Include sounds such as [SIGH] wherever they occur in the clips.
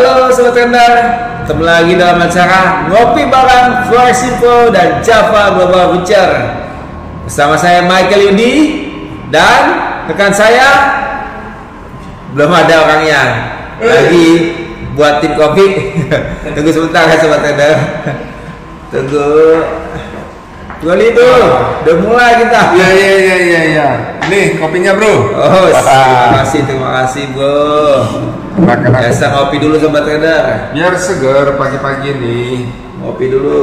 Halo Sobat Tender, ketemu lagi dalam acara Ngopi Bareng Flores Info dan Java Global Venture Bersama saya Michael Yudi dan rekan saya Belum ada orangnya. Lagi buat tim kopi. [LAUGHS] Tunggu sebentar ya Sobat Tender. Tunggu. Tunggu itu, udah mulai kita. Iya iya iya iya iya. Nih kopinya bro. Oh, [LAUGHS] terima kasih, terima kasih bro. Biasa ngopi dulu Sobat Tender Biar seger pagi-pagi nih. Ngopi dulu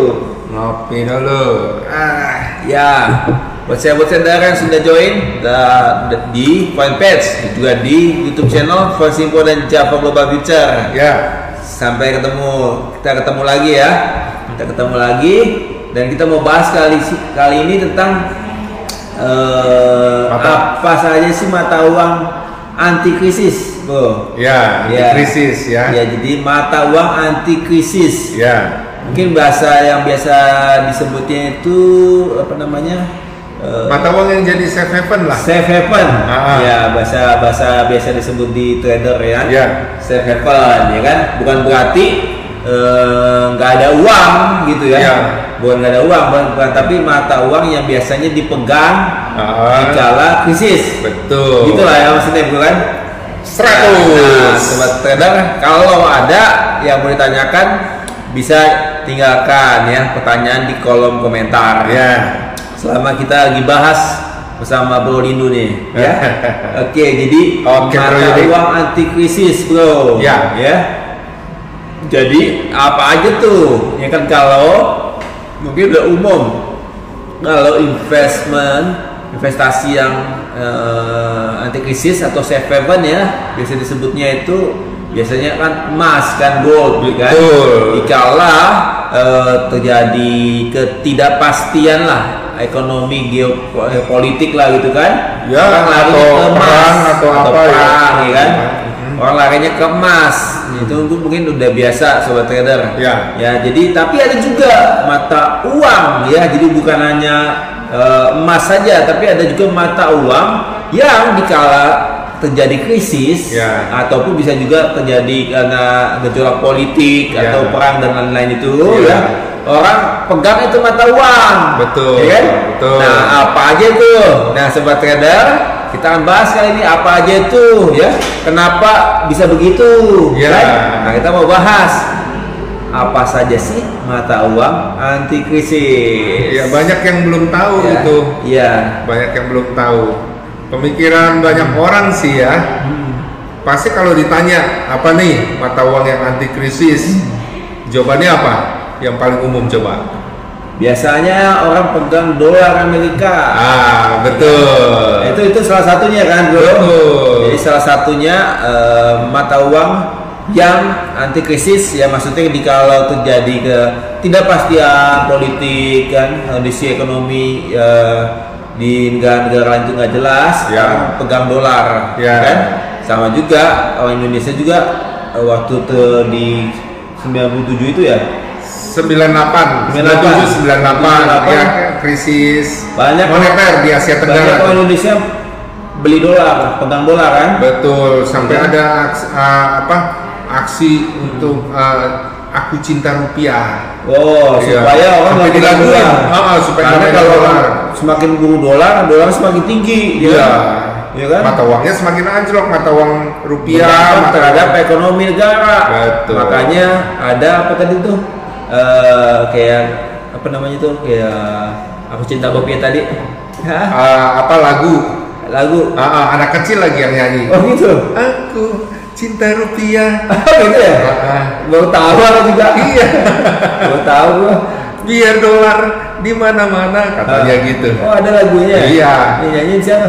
Ngopi dulu. Ah, ya. Buat saya buat saudara yang sudah join da- da- di fanpage juga di YouTube channel Simpo dan Java Global Future. Ya. Sampai ketemu, kita ketemu lagi ya. Kita ketemu lagi dan kita mau bahas kali kali ini tentang eh, Apa? apa saja sih mata uang anti krisis, Bro. Ya. Ya. Krisis ya. Ya, jadi mata uang anti krisis. Ya. Mungkin bahasa yang biasa disebutnya itu apa namanya? Eh, Mata uang yang jadi safe haven lah. safe haven. Ah. Ya, bahasa bahasa biasa disebut di trader ya. Ya. Safe haven ya kan? Bukan berarti eh, nggak ada uang gitu ya. Ya. Bukan nggak ada uang, bukan, bukan, tapi mata uang yang biasanya dipegang Ah. dikala krisis. Betul. Gitulah ya maksudnya bukan? Seratus. Nah, sobat trader, kalau ada yang mau ditanyakan bisa tinggalkan ya pertanyaan di kolom komentar. Ya. Selama kita lagi bahas bersama Bro Lindu nih, ya. [LAUGHS] Oke, jadi Oke, Bro mata Yudi. uang anti krisis, Bro. Ya. Ya. Jadi apa aja tuh? Ya kan kalau mungkin udah umum. Kalau investment, investasi yang eh, anti krisis atau safe haven ya, biasa disebutnya itu biasanya kan emas kan gold kan. Betul. Dikala eh, terjadi ketidakpastian lah ekonomi geopolitik lah gitu kan. Ya, Orang larinya atau ke emas, perang atau apa ya. perang, ya kan. Orang larinya ke emas. Itu mungkin udah biasa sobat trader. Ya. Ya, jadi tapi ada juga mata uang ya. Jadi bukan hanya eh, emas saja, tapi ada juga mata uang yang dikala terjadi krisis Ya. ataupun bisa juga terjadi karena gejolak politik Ya. atau perang dan lain-lain itu Ya. ya. Orang pegang itu mata uang. Betul, Ya kan? betul. Nah, apa aja tuh? Nah, sobat trader, kita akan bahas kali ini apa aja itu ya. Kenapa bisa begitu? Ya. kan? Nah, kita mau bahas apa saja sih mata uang anti krisis? Ya banyak yang belum tahu Ya. itu. Iya. Banyak yang belum tahu. Pemikiran banyak orang sih ya. Pasti kalau ditanya apa nih mata uang yang anti krisis, jawabannya apa? Yang paling umum coba. Biasanya orang pegang dolar Amerika. Ah, betul. Itu itu salah satunya kan, Bro. Betul. Jadi salah satunya eh, mata uang yang anti krisis ya maksudnya di kalau terjadi ke tidak pastian politik kan kondisi ekonomi eh, di negara-negara lain itu nggak jelas Ya. pegang dolar Ya. kan sama juga orang Indonesia juga eh, waktu te, di 97 itu ya 98, 97, 98, ya krisis Banyak moneter di Asia banyak Tenggara. orang Indonesia beli dolar pegang dolar kan Betul, sampai Iya. ada aks- ah, apa aksi untuk ah, aku cinta rupiah. Oh, Iya. supaya orang nggak pegang dilakuin. dolar. Ah, supaya Karena kalau dolar. semakin buru dolar, dolar semakin tinggi, ya Iya. kan? Iya kan? Mata uangnya semakin anjlok, mata uang rupiah Berdampak mata terhadap ekonomi negara. Betul. Makanya ada apa tadi tuh? Eh, kayak apa namanya tuh? Kayak aku cinta kopi tadi. Hah? Ah, apa lagu? Lagu. Ah, ah, anak kecil lagi yang nyanyi. Oh gitu. Aku cinta rupiah. [LAUGHS] Oh gitu ya? Ah. Baru tahu aku juga. [LAUGHS] Iya. Baru tahu gua. Biar dolar di mana-mana katanya Ah. gitu. Oh ada lagunya. Iya. Ini nyanyiin siapa?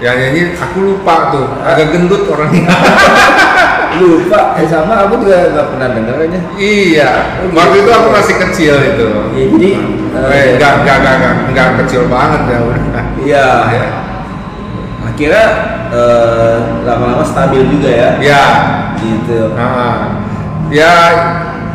Yang nyanyi aku lupa tuh, agak gendut orangnya. [LAUGHS] Lupa. Eh sama aku juga nggak pernah denger aja. iya. Waktu itu aku masih kecil itu. Ya, jadi eh, enggak, enggak, enggak, enggak, enggak kecil banget ya. Iya. Ya. Akhirnya eh, lama-lama stabil juga ya. Ya. Gitu. Nah, ya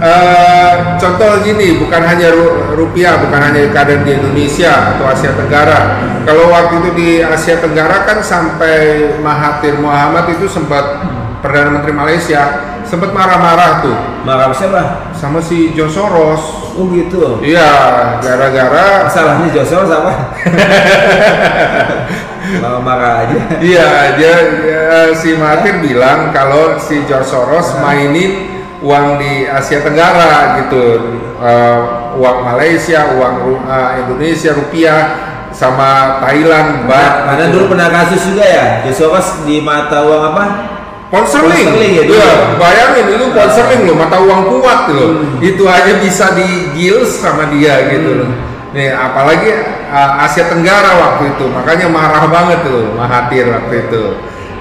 eh, contoh gini, bukan hanya ru- rupiah, bukan hanya keadaan di Indonesia atau Asia Tenggara. Kalau waktu itu di Asia Tenggara kan sampai Mahathir Muhammad itu sempat perdana menteri Malaysia sempat marah-marah tuh Marah siapa? sama si George Soros. Oh gitu. Iya, gara-gara Masalahnya Joshua sama? [LAUGHS] Marah-marah aja. Iya, dia, dia- si Mahathir bilang kalau si George Soros mainin uang di Asia Tenggara gitu, Eh, uang Malaysia, uang eh, Indonesia, rupiah, sama Thailand, baht. Karena gitu. dulu pernah kasus juga ya, Joshua di mata uang apa? Sterling ya, dulu. Iya, bayangin itu pound sterling loh, mata uang kuat loh. Hmm. Itu aja bisa di gils sama dia gitu loh. Nih, apalagi uh, Asia Tenggara waktu itu, makanya marah banget tuh Mahathir waktu itu.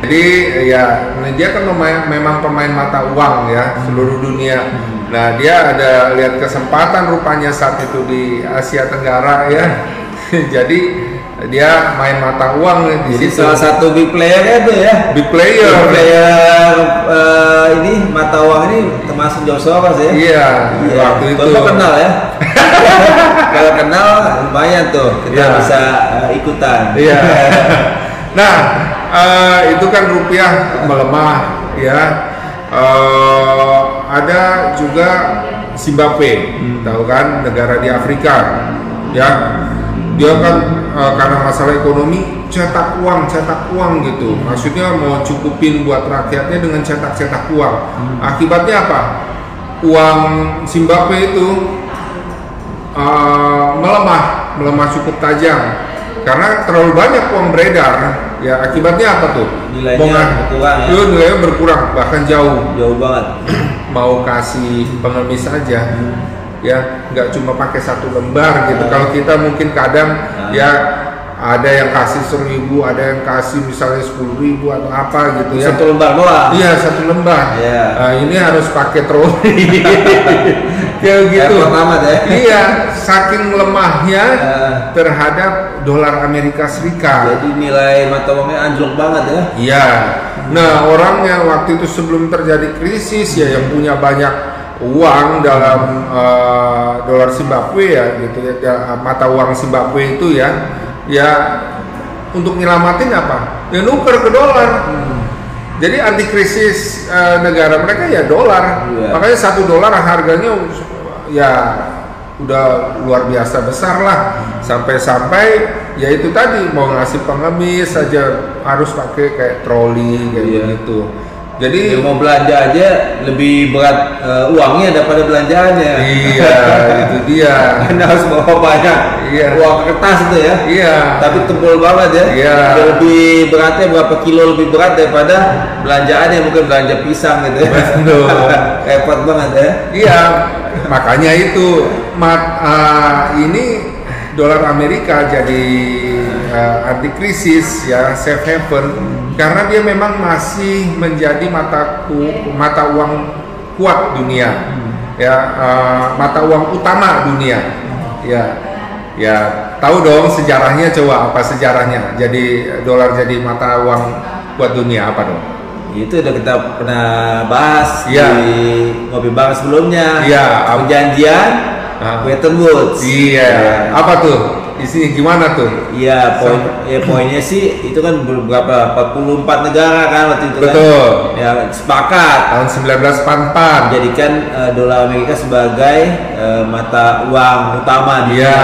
Jadi ya, nah, dia kan mema- memang pemain mata uang ya seluruh dunia. Nah dia ada lihat kesempatan rupanya saat itu di Asia Tenggara ya. [LAUGHS] Jadi dia main mata uang di Jadi situ. salah satu big player itu ya. Big player. Big player eh, ini mata uang ini termasuk Joshua ya. Iya, waktu itu. Bapak kenal ya? [LAUGHS] Kalau kenal lumayan tuh kita Iya. bisa eh, ikutan. Iya. [LAUGHS] nah, eh, itu kan rupiah melemah ya. Eh, ada juga Zimbabwe, tahu kan negara di Afrika, ya. Dia kan eh, karena masalah ekonomi cetak uang, cetak uang gitu. Maksudnya mau cukupin buat rakyatnya dengan cetak-cetak uang. Akibatnya apa? Uang Zimbabwe itu uh, melemah, melemah cukup tajam karena terlalu banyak uang beredar. Ya akibatnya apa tuh? Nilainya Bongan- berkurang ya? Iya, nilainya berkurang bahkan jauh. Jauh banget. Mau kasih pengemis aja, ya nggak cuma pakai satu lembar gitu. Kalau kita mungkin kadang Hmm. ya ada yang kasih seribu, ada yang kasih misalnya sepuluh ribu atau apa gitu ya. Satu lembar doang. Iya satu lembar. Iya. Nah, ini harus pakai troli. [LAUGHS] Kayak gitu. Amat ya. Iya, saking lemahnya Eh. terhadap dolar Amerika Serikat. Jadi nilai mata uangnya anjlok banget ya. Iya. Nah, orang yang waktu itu sebelum terjadi krisis ya yang punya banyak uang dalam eh, dolar Zimbabwe ya gitu ya, ya, mata uang Zimbabwe itu ya ya untuk nyelamatin apa? Ya nuker ke dolar. Jadi anti krisis eh, negara mereka ya dolar. Iya. Makanya satu dolar harganya ya udah luar biasa besar lah. Sampai-sampai ya itu tadi mau ngasih pengemis saja harus pakai kayak troli kayak Iya. begitu. Jadi Yang mau belanja aja lebih berat eh, uangnya daripada belanjaannya. iya [LAUGHS] itu dia. Anda harus bawa banyak Iya. uang kertas itu ya. Iya. Tapi tebal banget ya. Iya. Lebih beratnya berapa kilo lebih berat daripada belanjaannya mungkin belanja pisang gitu ya. Betul. [LAUGHS] Repot banget ya. Iya, makanya itu mat, ah, ini dolar Amerika jadi ah, anti krisis ya safe haven karena dia memang masih menjadi mata ku, mata uang kuat dunia ya ah, mata uang utama dunia ya ya tahu dong sejarahnya coba apa sejarahnya jadi dolar jadi mata uang kuat dunia apa dong Itu udah kita pernah bahas Iya. di ngopi bareng sebelumnya. Iya. Perjanjian Ah. Bretton Woods. iya apa tuh isinya gimana tuh Iya, poin ya poinnya sih itu kan beberapa 44 negara kan waktu itu Betul. kan. Ya sepakat tahun 1944 menjadikan eh, dolar Amerika sebagai eh, mata uang utama dunia Iya.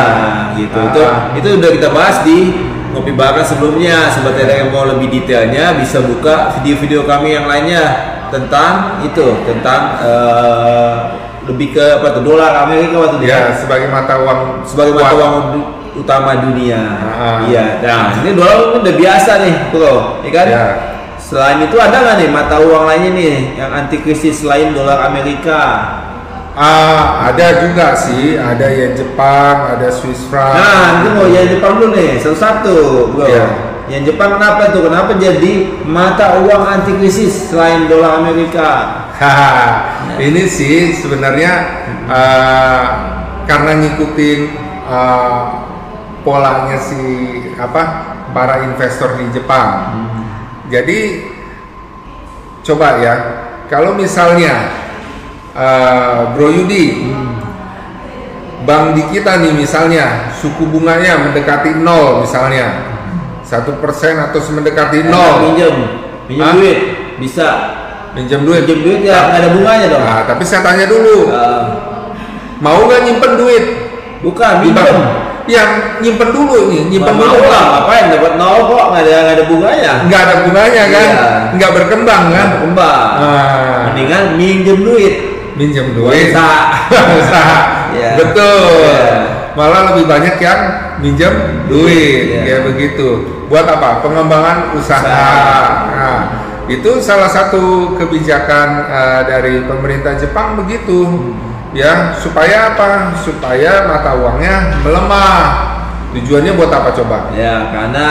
gitu. Ah. Itu itu udah kita bahas di ngopi bakar sebelumnya. Sobat ada yang mau lebih detailnya bisa buka video-video kami yang lainnya tentang itu, tentang eh, lebih ke apa tuh dolar Amerika waktu itu ya sebagai mata uang sebagai mata uang utama dunia. Ah. Iya. Nah, ini dolar udah biasa nih, bro, ya kan? Ya. Selain itu ada nggak nih mata uang lainnya nih yang anti krisis selain dolar Amerika? Ah, ada juga sih ada yang Jepang ada Swiss franc Nah, itu mau yang Jepang dulu nih, satu-satu, bro. Iya. Yang Jepang kenapa tuh? Kenapa jadi mata uang anti krisis selain dolar Amerika? Haha, ini sih sebenarnya ah, karena ngikutin ah, polanya si apa para investor di Jepang jadi coba ya kalau misalnya eh, Bro Yudi bank di kita nih misalnya suku bunganya mendekati nol misalnya satu persen atau mendekati Enak nol minjem, minjem Hah? duit bisa. Minjem duit. Pinjam duit ya nggak ada bunganya dong. Nah, tapi saya tanya dulu, Eh, mau nggak nyimpen duit? bukan Di minjem. Yang nyimpen dulu nih, nyimpen Nggak dulu lah, kan? ngapain dapat nol kok nggak ada nggak ada bunganya. Nggak ada bunganya kan? Iya. Nggak berkembang kan? Kembang. Ah. Mendingan minjem duit. Minjem duit. Usaha. [LAUGHS] usaha. Iya. Betul. Iya. Malah lebih banyak yang minjem duit, Iya. kayak begitu. Buat apa? Pengembangan usaha. Usaha. Nah, itu salah satu kebijakan eh, dari pemerintah Jepang begitu. Ya, supaya apa? Supaya mata uangnya melemah. Tujuannya buat apa coba? Ya, karena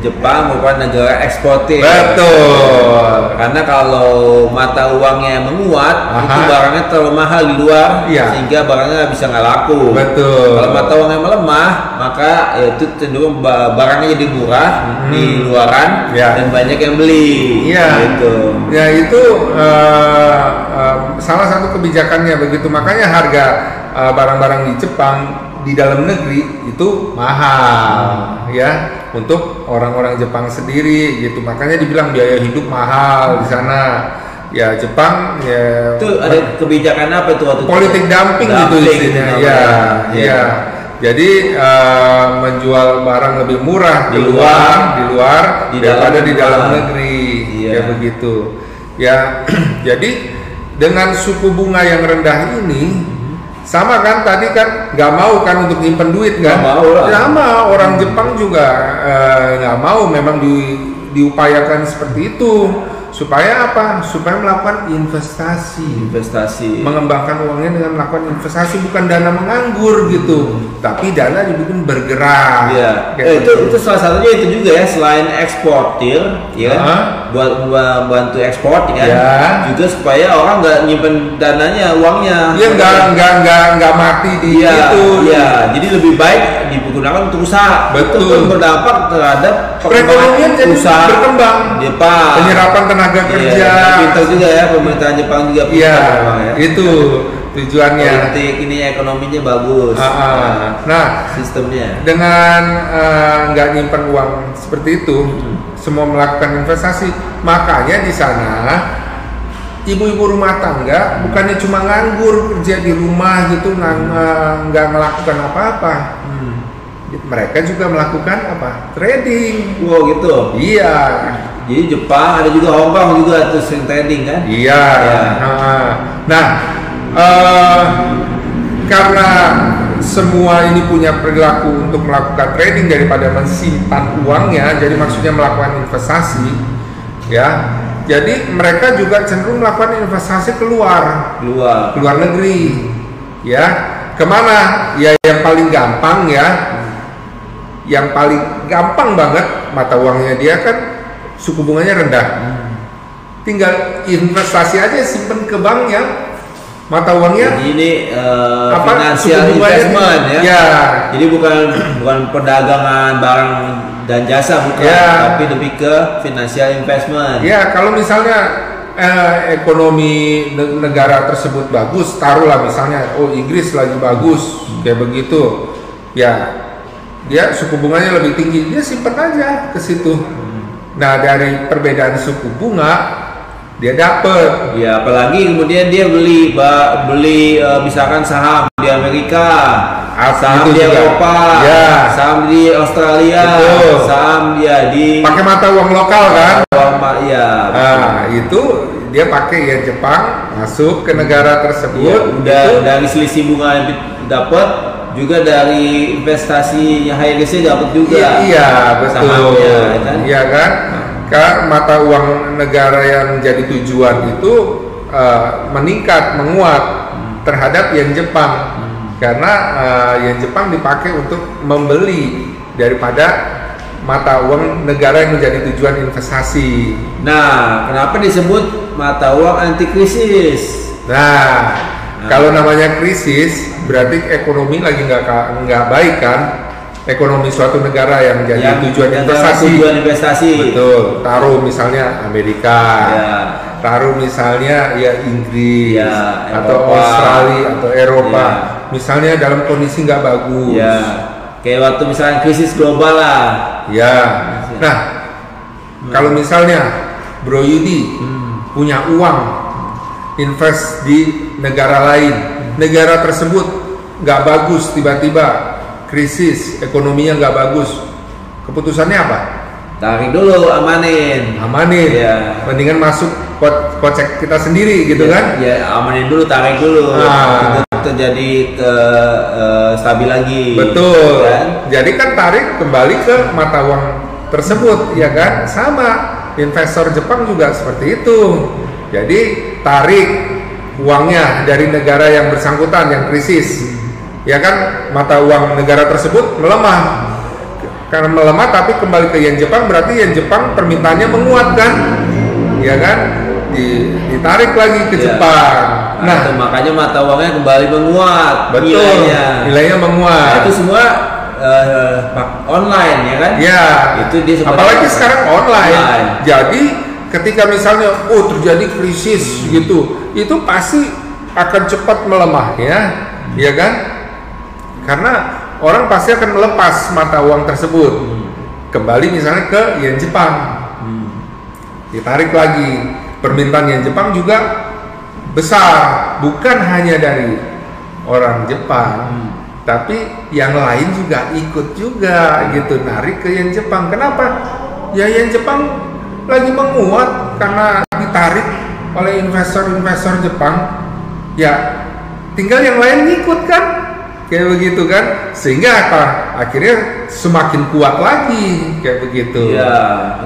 Jepang merupakan negara eksportir. Betul. Karena kalau mata uangnya menguat, Aha. itu barangnya terlalu mahal di luar, Iya. sehingga barangnya bisa nggak laku. Betul. Kalau mata uangnya melemah, maka ya itu cenderung ba- barangnya jadi murah Mhm. di luaran Iya. dan banyak yang beli. Iya. Gitu. Ya itu eh, eh, salah satu kebijakannya begitu. Makanya harga eh, barang-barang di Jepang di dalam negeri itu mahal ya untuk orang-orang Jepang sendiri gitu. Makanya dibilang biaya hidup mahal di sana. Ya Jepang ya Itu ada kebijakan apa itu waktu itu? politik dumping, gitu Dumping isinya. namanya. Ya, Iya. ya. Jadi eh, menjual barang lebih murah Di di luar, luar, di luar di daripada dalam di dalam negara. negeri. Iya. Ya begitu. Ya, [CLEARS THROAT] jadi dengan suku bunga yang rendah ini sama kan tadi kan nggak mau kan untuk nyimpen duit kan? Nggak mau lah. Sama orang Jepang juga eh, nggak mau memang di, diupayakan seperti itu supaya apa? Supaya melakukan investasi investasi. mengembangkan uangnya dengan melakukan investasi bukan dana menganggur gitu tapi dana dibikin bergerak Iya, Eh, itu gitu. itu salah satunya itu juga ya selain eksportir, ya kan? Hah? Buat membantu ekspor, ya kan? Ya. Juga supaya orang nggak nyimpen dananya, uangnya. dia nggak nggak nggak nggak mati di Iya, itu iya. Jadi lebih baik digunakan untuk usaha. Betul. Itu kan berdampak terhadap perekonomian jadi usaha berkembang Jepang. penyerapan tenaga kerja Iya, pintar juga ya pemerintahan Jepang juga iya pintar memang ya. itu tujuannya Politik ini ekonominya bagus. Ah, ah. nah sistemnya. dengan eh, nggak nyimpan uang seperti itu Hmm. Semua melakukan investasi makanya di sana ibu-ibu rumah tangga bukannya cuma nganggur kerja di rumah gitu nggak melakukan apa-apa Hmm. mereka juga melakukan apa trading Wow gitu. iya Jadi Jepang ada juga Hong Kong juga tuh sering trading kan? iya Ya. Nah, nah eh, karena semua ini punya perilaku untuk melakukan trading daripada menyimpan uangnya jadi maksudnya melakukan investasi ya. Jadi mereka juga cenderung melakukan investasi keluar. Luar. ke luar negeri ya. Ke mana? Ya yang paling gampang ya. Yang paling gampang banget mata uangnya dia kan suku bunganya rendah. Tinggal investasi aja simpen ke bank yang mata uangnya? Jadi ini eh, Apa, financial bunganya investment ya. ya. Jadi bukan bukan perdagangan barang dan jasa bukan, Ya. tapi lebih ke financial investment. ya kalau misalnya eh, ekonomi ne- negara tersebut bagus taruhlah misalnya oh Inggris lagi bagus kayak begitu. Ya. Dia suku bunganya lebih tinggi. Dia simpen aja ke situ. Nah dari perbedaan suku bunga dia dapet Ya, apalagi kemudian dia beli beli eh, misalkan saham di Amerika, Ah, saham itu di juga. Eropa, Ya. saham di Australia, Betul. saham dia di pakai mata uang lokal kan Walmart, ya. nah itu dia pakai ya Jepang masuk ke negara Iya, tersebut udah itu dari selisih bunga yang dapat juga dari investasi yang high risknya dapat juga. Iya, iya betul. Sahamnya, ya kan? Iya kan? Karena mata uang negara yang menjadi tujuan itu eh, meningkat, menguat terhadap yen Jepang. Karena eh, yen Jepang dipakai untuk membeli daripada mata uang negara yang menjadi tujuan investasi. Nah, kenapa disebut mata uang anti krisis? Nah, kalau namanya krisis berarti ekonomi lagi nggak baik kan? Ekonomi suatu negara yang menjadi tujuan yang investasi. Tujuan investasi. Betul, taruh misalnya Amerika, Ya. taruh misalnya ya Inggris Ya, atau Eropa. Australia atau Eropa, Ya. misalnya dalam kondisi nggak bagus. Ya, kayak waktu misalnya krisis global lah. Ya. Nah, kalau misalnya Bro Yudi Hmm. punya uang invest di negara lain, negara tersebut nggak bagus tiba-tiba krisis ekonominya nggak bagus, keputusannya apa? Tarik dulu, amanin. Amanin, Iya. mendingan masuk ko- kocek kita sendiri gitu Ya, kan? Ya, amanin dulu, tarik dulu. Ah. Itu terjadi ke eh, stabil lagi. Betul. Kan? Jadi kan tarik kembali ke mata uang tersebut, ya kan? Sama investor Jepang juga seperti itu. Jadi tarik uangnya dari negara yang bersangkutan yang krisis, ya kan? Mata uang negara tersebut melemah. Karena melemah tapi kembali ke yen Jepang berarti yen Jepang permintaannya menguat kan? Ya kan? Di- ditarik lagi ke Ya. Jepang. Nah, Nah, itu makanya mata uangnya kembali menguat. betul. Nilainya. Nilainya menguat. Nah, itu semua pak- online ya kan? Ya. Itu dia Apalagi apa? sekarang online. Online. Jadi ketika misalnya oh terjadi krisis gitu, itu pasti akan cepat melemah ya, ya kan? Karena orang pasti akan melepas mata uang tersebut. Kembali misalnya ke yen Jepang. Hmm. Ditarik lagi. Permintaan yen Jepang juga besar, bukan hanya dari orang Jepang Hmm. tapi yang lain juga ikut juga gitu narik ke yen Jepang. Kenapa? Ya yen Jepang lagi menguat karena ditarik oleh investor-investor Jepang. Ya tinggal yang lain ikut kan? Kayak begitu kan? Sehingga apa? Akhirnya semakin kuat lagi kayak begitu. Iya,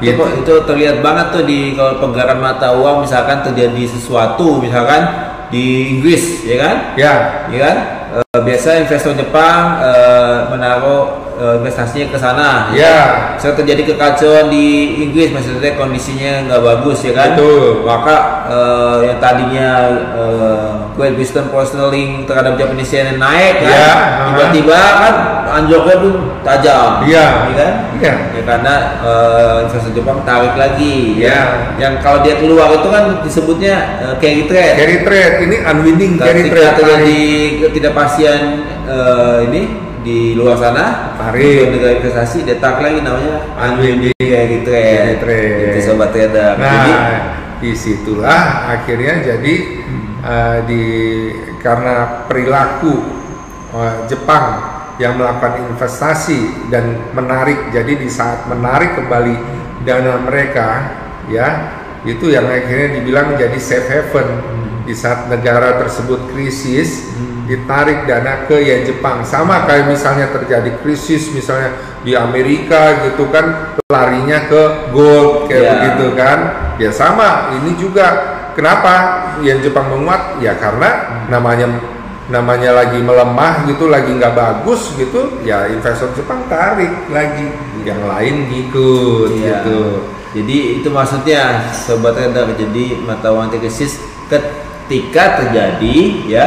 itu, Gitu. itu terlihat banget tuh di kalau penggaran mata uang misalkan terjadi sesuatu misalkan di Inggris ya kan? Ya, Ya kan? Eh, biasa investor Jepang eh, menaruh eh, investasinya ke sana. Ya. Saat terjadi kekacauan di Inggris, maksudnya kondisinya nggak bagus ya kan? Betul. Maka eh, yang tadinya eh, Great Western Sterling terhadap Japanese yen naik kan? Ya. Tiba-tiba kan anjloknya pun tajam. Iya. Ya kan? Iya. Ya karena eh, investor Jepang tarik lagi. Ya. Yang kalau dia keluar itu kan disebutnya eh, carry trade. carry trade ini unwinding carry trade. Terjadi ketidakpastian eh, ini di luar sana, Tarik. negara investasi, dia tarik lagi namanya Unwinding unwinding carry trade. carry trade. Itu sobat trader. Nah, Jadi di situlah akhirnya jadi eh, di karena perilaku eh, Jepang yang melakukan investasi dan menarik, jadi di saat menarik kembali dana mereka, ya itu yang akhirnya dibilang jadi safe haven. Di saat negara tersebut krisis ditarik dana ke yen Jepang. Sama kayak misalnya terjadi krisis misalnya di Amerika gitu kan larinya ke gold kayak Ya. begitu kan. Ya sama ini juga kenapa yen Jepang menguat ya karena namanya namanya lagi melemah gitu lagi nggak bagus gitu ya investor Jepang tarik lagi yang lain ngikut Iya. gitu Jadi itu maksudnya sobat trader. Jadi mata uang krisis ketika terjadi ya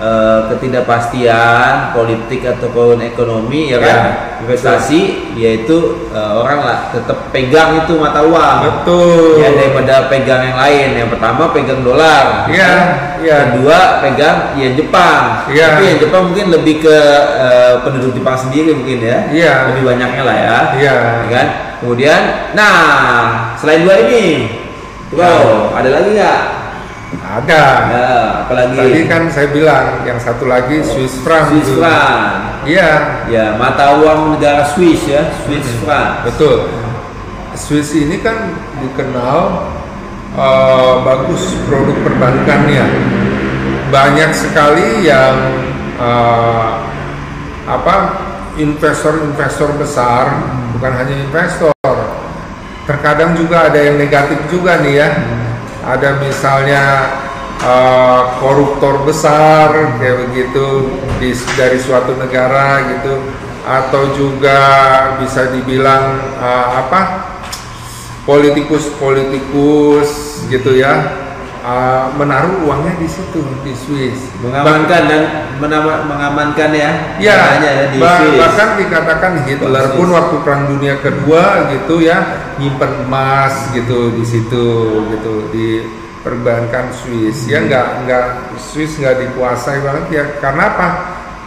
eh, ketidakpastian politik ataupun ekonomi ya kan? Ya, investasi yaitu eh, orang lah tetap pegang itu mata uang. Betul. Ya daripada pegang yang lain. Yang pertama pegang dolar. Iya, iya. kedua pegang yen Jepang. Iya. tapi yen Jepang mungkin lebih ke eh, penduduk Jepang sendiri mungkin ya. Iya. lebih banyaknya lah ya. Iya. Ya kan? Kemudian nah selain dua ini. Bro ada lagi nggak ada. Ya apalagi? Tadi kan saya bilang yang satu lagi Swiss franc Swiss franc. Iya. Ya mata uang negara Swiss ya Swiss franc. Betul. Swiss ini kan dikenal eh, bagus produk perbankannya. Banyak sekali yang eh, apa investor-investor besar bukan hanya investor. Terkadang juga ada yang negatif juga nih ya ada misalnya eh, koruptor besar kayak begitu di, dari suatu negara gitu. Atau juga bisa dibilang eh, apa? Politikus-politikus gitu ya eh, menaruh uangnya di situ di Swiss. Mengamankan dan menama- mengamankan ya Ya, ya di bah- Swiss. bahkan dikatakan Hitler Swiss. pun waktu Perang Dunia Kedua gitu ya nyimpen emas gitu di situ gitu di perbankan Swiss. Ya nggak nggak Swiss nggak dikuasai banget ya. Karena apa?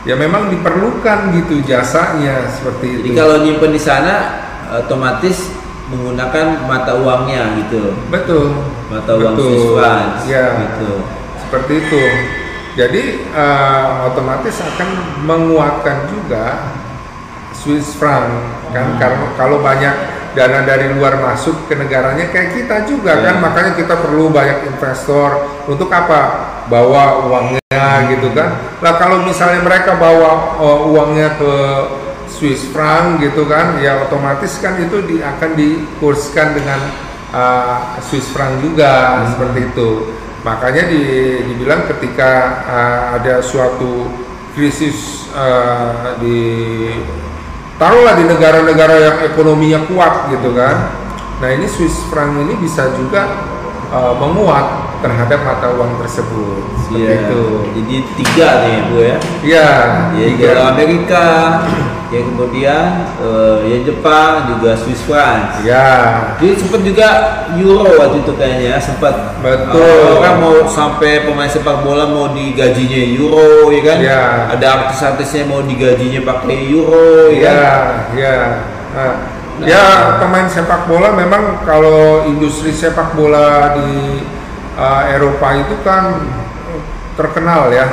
Ya memang diperlukan gitu jasanya seperti Jadi itu. kalau nyimpen di sana otomatis menggunakan mata uangnya gitu. Betul. Mata uang Betul. Franc Ya. gitu. Seperti itu. Jadi eh, otomatis akan menguatkan juga Swiss franc kan Hmm. karena kalau banyak dana dari luar masuk ke negaranya kayak kita juga Ya. kan makanya kita perlu banyak investor untuk apa bawa uangnya gitu kan lah kalau misalnya mereka bawa eh, uangnya ke Swiss franc gitu kan ya otomatis kan itu di, akan dikurskan dengan eh, Swiss franc juga Hmm. seperti itu makanya di, dibilang ketika eh, ada suatu krisis eh, di taruhlah di negara-negara yang ekonominya kuat gitu kan. Nah ini Swiss franc ini bisa juga uh, menguat terhadap mata uang tersebut. Seperti Iya. itu. Jadi tiga nih bu ya. Iya. Ya tiga. Amerika, yang kemudian eh, ya Jepang juga Swiss franc. Ya. Jadi sempat juga Euro waktu itu kayaknya sempat Betul. orang mau sampai pemain sepak bola mau digajinya Euro ya kan? Ya. Ada artis-artisnya mau digajinya pakai Euro ya. Ya, kan? ya. Nah, Nah. ya pemain sepak bola memang kalau industri sepak bola di uh, Eropa itu kan terkenal ya.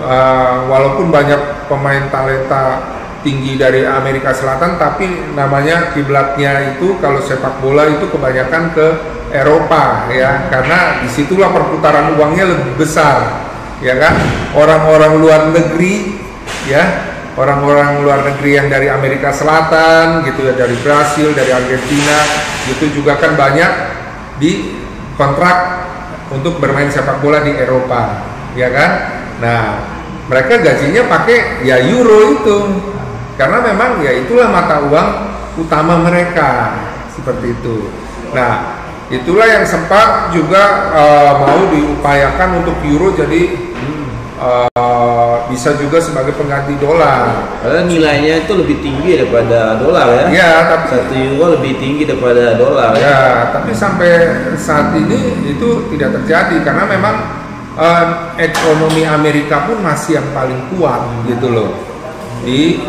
Uh, walaupun banyak pemain talenta tinggi dari Amerika Selatan, tapi namanya kiblatnya itu kalau sepak bola itu kebanyakan ke Eropa ya, karena di situlah perputaran uangnya lebih besar, ya kan? Orang-orang luar negeri ya. Orang-orang luar negeri yang dari Amerika Selatan gitu ya dari Brasil dari Argentina itu juga kan banyak di kontrak untuk bermain sepak bola di Eropa ya kan? Nah mereka gajinya pakai ya euro itu karena memang ya itulah mata uang utama mereka seperti itu nah itulah yang sempat juga eh, mau diupayakan untuk euro jadi eh, bisa juga sebagai pengganti dolar. Karena nilainya itu lebih tinggi daripada dolar ya. Ya, tapi Satu euro lebih tinggi daripada dolar ya. ya, tapi sampai saat ini itu tidak terjadi karena memang eh, ekonomi Amerika pun masih yang paling kuat gitu loh di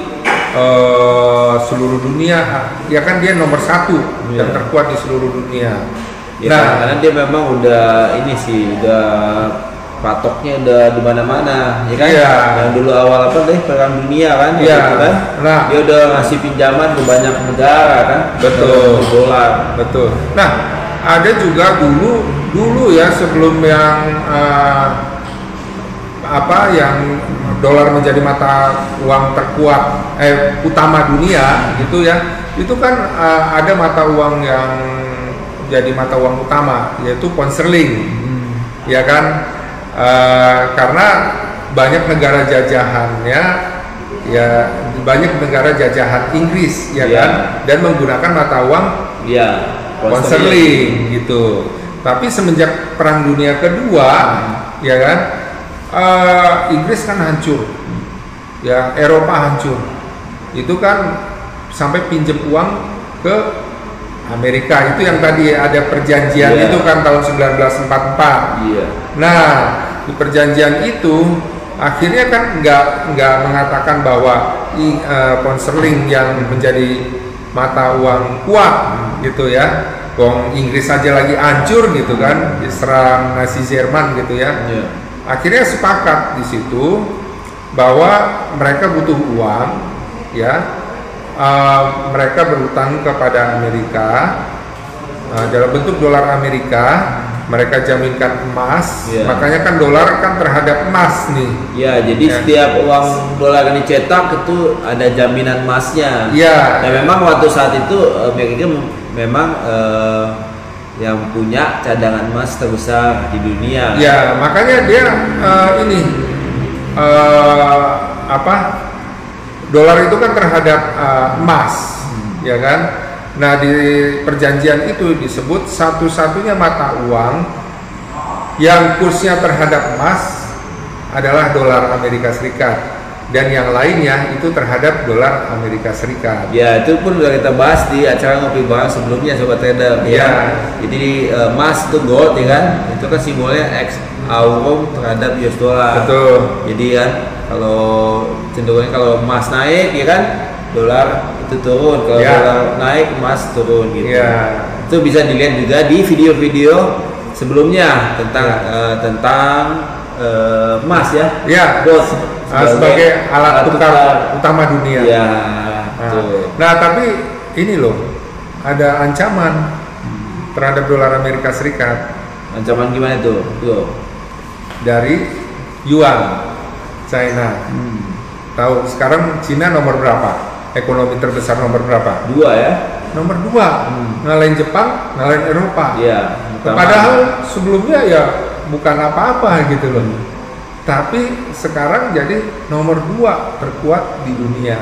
eh, seluruh dunia. Ya kan dia nomor satu Iya. yang terkuat di seluruh dunia. Ya, nah, karena dia memang udah ini sih udah patoknya udah di mana-mana ya kan Iya. yang dulu awal apa deh perang dunia kan waktu Iya. itu kan Nah. dia udah ngasih pinjaman ke banyak negara kan Betul. Dolar Betul. Nah, ada juga dulu dulu ya sebelum yang eh, apa yang dolar menjadi mata uang terkuat eh utama dunia gitu ya. Itu kan eh, ada mata uang yang jadi mata uang utama yaitu pound sterling. Ya kan? Eh, karena banyak negara jajahannya ya banyak negara jajahan Inggris ya Iya. kan dan menggunakan mata uang Iya pound sterling gitu. Tapi semenjak Perang Dunia Kedua, ya kan, eh, Inggris kan hancur, ya Eropa hancur. Itu kan sampai pinjem uang ke Amerika itu yang tadi ada perjanjian Iya. itu kan tahun 1944. iya Nah, di perjanjian itu akhirnya kan nggak nggak mengatakan bahwa pound sterling yang menjadi mata uang kuat gitu ya. Wong Inggris saja lagi hancur gitu kan, diserang Nazi Jerman gitu ya. iya Akhirnya sepakat di situ bahwa mereka butuh uang ya. Eh, mereka berutang kepada Amerika eh, dalam bentuk dolar Amerika. Mereka jaminkan emas, Iya. makanya kan dolar kan terhadap emas nih. Iya, jadi Ya. setiap uang dolar yang dicetak itu ada jaminan emasnya. Iya. Dan memang waktu saat itu Amerika mem- memang eh, yang punya cadangan emas terbesar di dunia. Ya, makanya dia eh, ini eh, apa? Dolar itu kan terhadap eh, emas, ya kan? Nah, di perjanjian itu disebut satu-satunya mata uang yang kursnya terhadap emas adalah dolar Amerika Serikat dan yang lainnya itu terhadap dolar Amerika Serikat. Ya itu pun sudah kita bahas di acara ngopi bareng sebelumnya sobat trader Iya. ya. Jadi eh, emas itu gold ya kan, itu kan simbolnya X euro terhadap US dollar. Betul. Jadi kan kalau cenderungnya kalau emas naik ya kan, dolar itu turun, kalau Ya. dolar naik emas turun gitu. Iya. Itu bisa dilihat juga di video-video sebelumnya tentang Ya. eh, tentang eh, emas ya. Ya, Gold Ah, sebagai alat tukar utama dunia. Ya, Nah, betul. nah, tapi ini loh, ada ancaman terhadap dolar Amerika Serikat Ancaman gimana tuh? Tuh. dari yuan China. Hmm. Tahu sekarang Cina nomor berapa? Ekonomi terbesar nomor berapa? Dua ya. Nomor dua, Hmm. ngalahin Jepang, ngalahin Eropa. Iya. Padahal sebelumnya ya bukan apa-apa gitu loh. Tapi sekarang jadi nomor dua terkuat di dunia.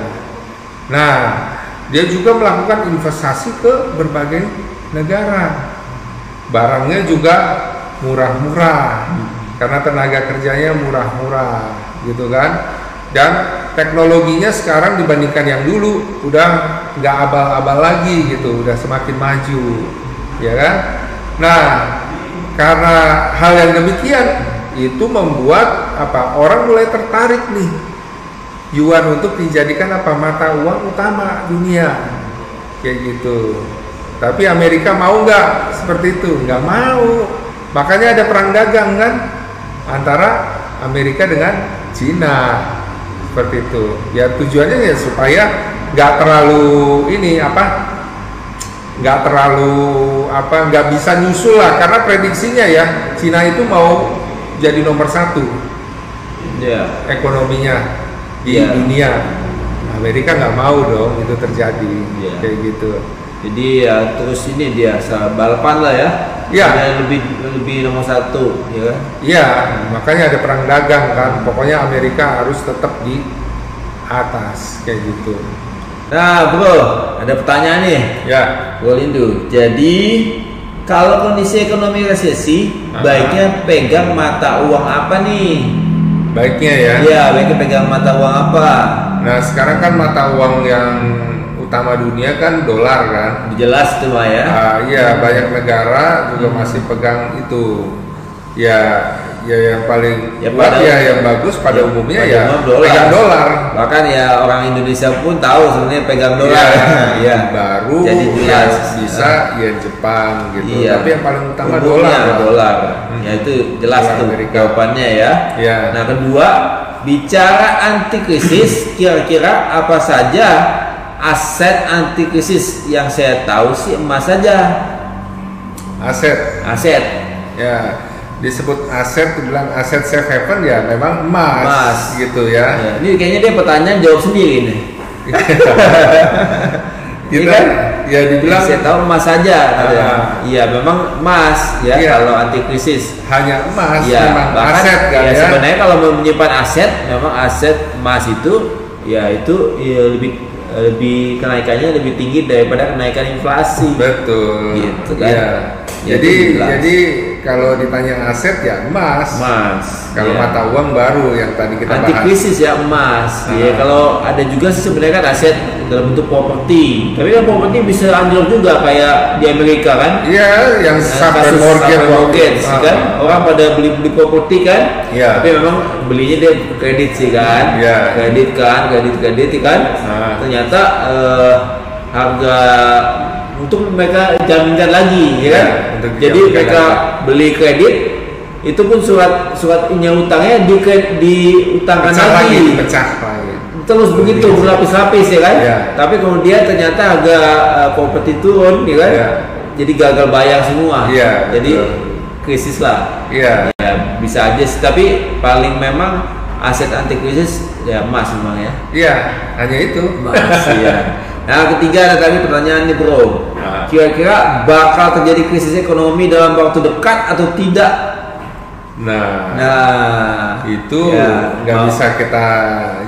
Nah, dia juga melakukan investasi ke berbagai negara. Barangnya juga murah-murah karena tenaga kerjanya murah-murah gitu kan. Dan teknologinya sekarang dibandingkan yang dulu udah nggak abal-abal lagi gitu, udah semakin maju, ya kan? Nah, karena hal yang demikian itu membuat apa orang mulai tertarik nih yuan untuk dijadikan apa mata uang utama dunia kayak gitu. Tapi Amerika mau nggak seperti itu? Nggak mau. Makanya ada perang dagang kan antara Amerika dengan Cina seperti itu. Ya tujuannya ya supaya nggak terlalu ini apa nggak terlalu apa nggak bisa nyusul lah karena prediksinya ya Cina itu mau jadi nomor satu Iya. ekonominya di Iya. dunia Amerika nggak mau dong itu terjadi Iya. kayak gitu Jadi ya terus ini dia balapan lah ya. Iya. Dia lebih lebih nomor satu, ya kan? Iya makanya ada perang dagang kan pokoknya Amerika harus tetap di atas kayak gitu Nah, bro, ada pertanyaan nih. ya Bro Lindu. Jadi kalau kondisi ekonomi resesi, Aha. baiknya pegang mata uang apa nih? baiknya ya Iya, baiknya pegang mata uang apa? nah sekarang kan mata uang yang utama dunia kan dolar kan Jelas tuh ya. Ah, iya banyak negara juga masih pegang itu. Ya, ya yang paling Ya, kuat pada- ya yang bagus pada ya, umumnya pada ya umum dolar. pegang dolar. Bahkan ya orang Indonesia pun tahu sebenarnya pegang dolar. Iya. [LAUGHS] Baru Jadi jelas. ya bisa yen Jepang gitu. Iya. Tapi yang paling utama Umumnya dolar. dolar. Hmm. Ya itu jelas tuh jawabannya ya. Iya. Nah kedua, bicara anti krisis, [CLEARS THROAT] kira-kira apa saja aset anti krisis yang saya tahu sih emas saja. Aset. Aset Ya, disebut aset dibilang aset safe haven ya memang emas, Emas. gitu ya. Ya, ini kayaknya dia pertanyaan jawab sendiri nih. [LAUGHS] Kita Iya kan? ya dibilang saya tahu emas saja. Ah. Iya, memang emas ya Iya. kalau anti krisis. hanya emas Iya, memang bahkan aset kan ya, ya. sebenarnya kalau mau menyimpan aset, memang aset emas itu ya itu ya, lebih lebih kenaikannya lebih tinggi daripada kenaikan inflasi. Betul. Gitu kan. Iya. Ya, Jadi itu jelas. jadi kalau ditanya aset ya emas. Emas. Kalau ya. mata uang baru yang tadi kita anti bahas. krisis ya emas. Ah. Ya kalau ada juga sih sebenarnya kan aset dalam bentuk properti. Tapi kan properti bisa anjlok juga kayak di Amerika kan. Iya, yang Nah, sampai mortgage, mortgage, Ah. kan orang pada beli beli properti kan Iya. tapi memang belinya dia kredit sih kan Iya. kredit kan kredit kredit kan Ah. ternyata eh, harga untuk mereka jaminkan lagi ya kan untuk jadi mereka beli kredit itu pun surat surat punya utangnya di diutangkan pecah lagi, lagi pecah lagi. terus begitu berlapis-lapis ya kan Iya. tapi kemudian ternyata harga uh, properti turun ya kan Iya. jadi gagal bayar semua Iya, jadi betul. krisis lah Iya. ya bisa aja sih tapi paling memang aset anti krisis ya emas memang ya Iya, hanya itu. emas ya [LAUGHS] nah ketiga ada tadi pertanyaan nih bro Nah. kira-kira bakal terjadi krisis ekonomi dalam waktu dekat atau tidak Nah, nah itu ya, nggak mau- bisa kita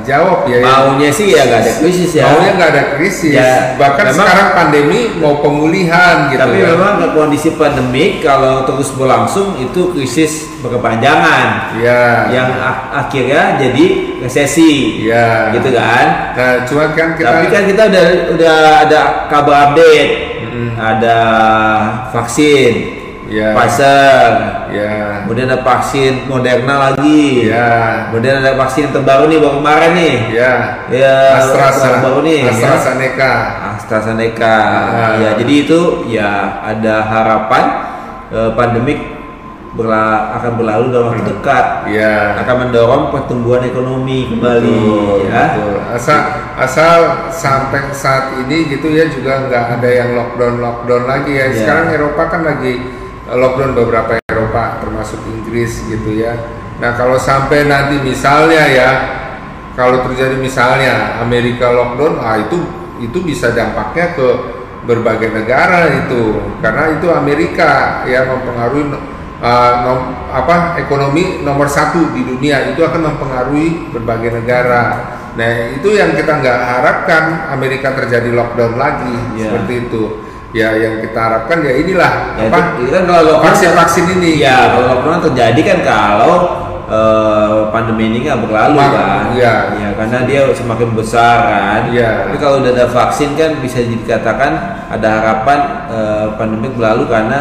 jawab ya. maunya sih ya nggak ada krisis ya Maunya nggak ada krisis. Ya, Bahkan memang- sekarang pandemi mau pemulihan gitu. Tapi kan. memang ke kondisi pandemik kalau terus berlangsung itu krisis berkepanjangan Iya. yang ak- akhirnya jadi resesi. Iya. Gitu kan? Nah, cuma kan kita Tapi kan kita udah udah ada kabar update, Mm-mm. ada vaksin, Ya. Pfizer. Ya. Kemudian ada vaksin Moderna lagi. Ya. Kemudian ada vaksin terbaru nih baru kemarin nih. Ya. Ya, AstraZeneca. baru nih. ya. AstraZeneca. AstraZeneca. Ah. Ya, jadi itu ya ada harapan eh, pandemik berla- akan berlalu dalam waktu dekat. Ya. Akan mendorong pertumbuhan ekonomi kembali Betul, ya. betul. Asal asal sampai saat ini gitu ya juga nggak ada yang lockdown lockdown lagi ya. Iya. Sekarang Eropa kan lagi lockdown beberapa Eropa termasuk Inggris gitu ya. Nah kalau sampai nanti misalnya ya kalau terjadi misalnya Amerika lockdown, ah itu itu bisa dampaknya ke berbagai negara itu karena itu Amerika yang mempengaruhi uh, nom- apa ekonomi nomor satu di dunia itu akan mempengaruhi berbagai negara. Nah itu yang kita nggak harapkan Amerika terjadi lockdown lagi Ya. seperti itu. Ya yang kita harapkan ya inilah Ya, apa itu, itu kan kalau lockdown vaksin-vaksin ini. Ya, kalau lockdown terjadi kan kalau eh, pandemi ini nggak berlalu Ma- kan. iya. Ya, karena dia semakin besar kan. Iya. Tapi kalau udah ada vaksin kan bisa dikatakan ada harapan eh, pandemi berlalu karena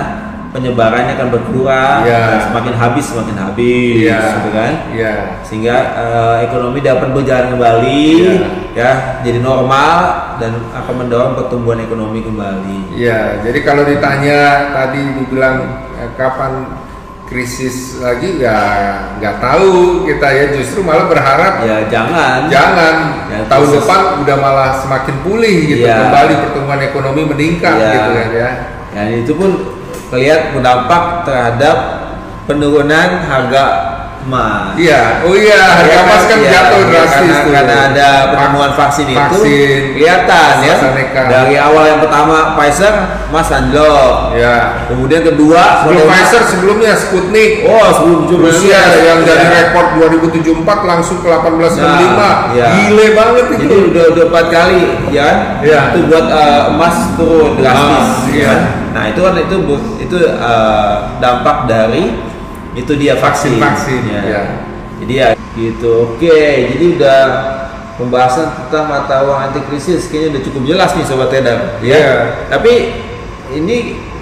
penyebarannya akan berkurang, Iya. dan semakin habis semakin habis, Iya. gitu kan. Iya. Sehingga eh, ekonomi dapat berjalan kembali, Iya. ya, jadi normal dan akan mendorong pertumbuhan ekonomi kembali. Iya, jadi kalau ditanya tadi dibilang eh, kapan krisis lagi ya nggak tahu kita ya justru malah berharap Ya jangan. jangan Ya, tahun krisis. depan udah malah semakin pulih gitu Iya. kembali pertumbuhan ekonomi meningkat Iya. gitu kan ya. Dan itu pun kelihatan berdampak terhadap penurunan harga emas. Iya, oh iya harga Ya emas kan iya, jatuh iya, drastis karena, tuh. karena ada penemuan vaksin, itu vaksin, kelihatan ya. Dari awal yang pertama Pfizer, Mas anjlok. Ya. Kemudian kedua Sebelum Pfizer sebelumnya Sputnik. Oh, sebelum Rusia yang dari ya. rekor 2074 langsung ke 1895. Nah, iya. Gile banget itu. Jadi udah udah empat kali, ya? Iya. Itu buat eh, emas turun drastis. Ah, ya iya. kan? Nah itu kan itu itu eh, dampak dari itu dia vaksin. Vaksin, Ya. iya. Jadi ya gitu. Oke, jadi udah pembahasan tentang mata uang anti krisis kayaknya udah cukup jelas nih sobat trader. Ya. Iya. Tapi ini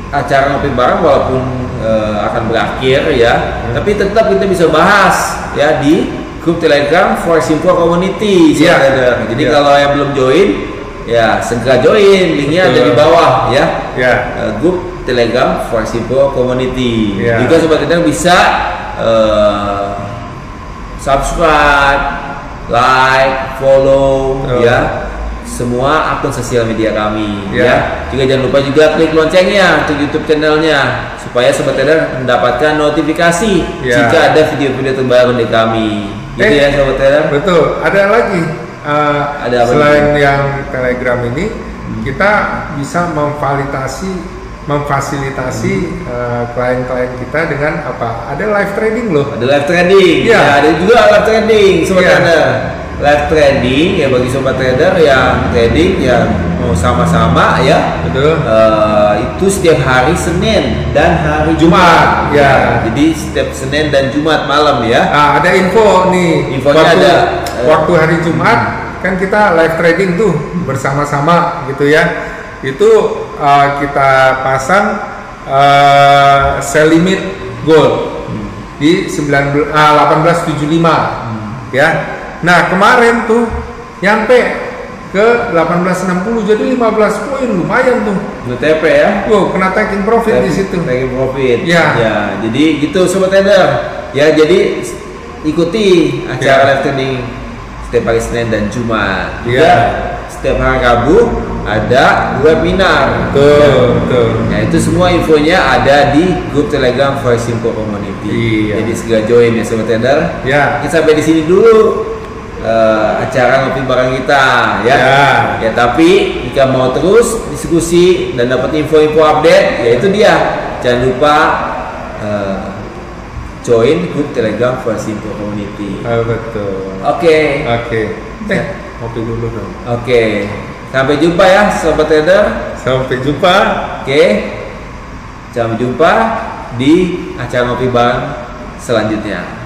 acara ngopi bareng walaupun eh, akan berakhir ya, Hmm. tapi tetap kita bisa bahas ya di grup Telegram for Simple Community. Sobat Iya. Jadi Iya. kalau yang belum join ya segera join, linknya ada di bawah ya. Ya. Eh, grup Telegram Simple Community. Iya. Juga sobat trader bisa eh, subscribe, like, follow Betul. ya semua akun sosial media kami Ya. ya. Juga jangan lupa juga klik loncengnya untuk YouTube channelnya supaya sobat trader mendapatkan notifikasi Ya. jika ada video-video terbaru dari kami. Gitu Eh. ya sobat trader. Betul. Ada lagi. Uh, Ada apa selain yang Telegram ini, kita bisa memvalidasi, memfasilitasi uh, klien-klien kita dengan apa? Ada live trading loh. Ada live trading. Iya. Ya, ada juga live trading sobat Iya. trader. Live trading ya bagi sobat trader yang trading ya mau sama-sama ya. Betul. Eh, itu setiap hari Senin dan hari Jumat, ya. Jadi setiap Senin dan Jumat malam ya. Nah, ada info nih. Infonya waktu, ada. Waktu hari Jumat kan kita live trading tuh bersama-sama gitu ya. Itu uh, kita pasang uh, sell limit gold di 19 ah, 1875 ya. Nah, kemarin tuh nyampe ke 1860 jadi 15 poin lumayan tuh. Untuk TP ya. Wow, kena taking profit di situ. Taking profit. Ya. Ya, jadi gitu sobat trader. Ya, jadi ikuti acara Ya. live trading setiap hari Senin dan Jumat. Juga Ya. setiap hari Rabu ada webinar. Betul, betul. Nah itu semua infonya ada di grup Telegram Voice Info Community. Iya. Jadi segera join ya sobat trader. Ya. Kita sampai di sini dulu eh, acara ngopi bareng kita ya. Ya. Ya tapi jika mau terus diskusi dan dapat info-info update, ya itu dia. Jangan lupa eh, join grup Telegram Info Community. Ah, betul. Oke. Oke. Eh, kopi dulu dong. Oke. Sampai jumpa ya sobat trader. Sampai jumpa. Oke, sampai jumpa di acara ngopi bareng selanjutnya.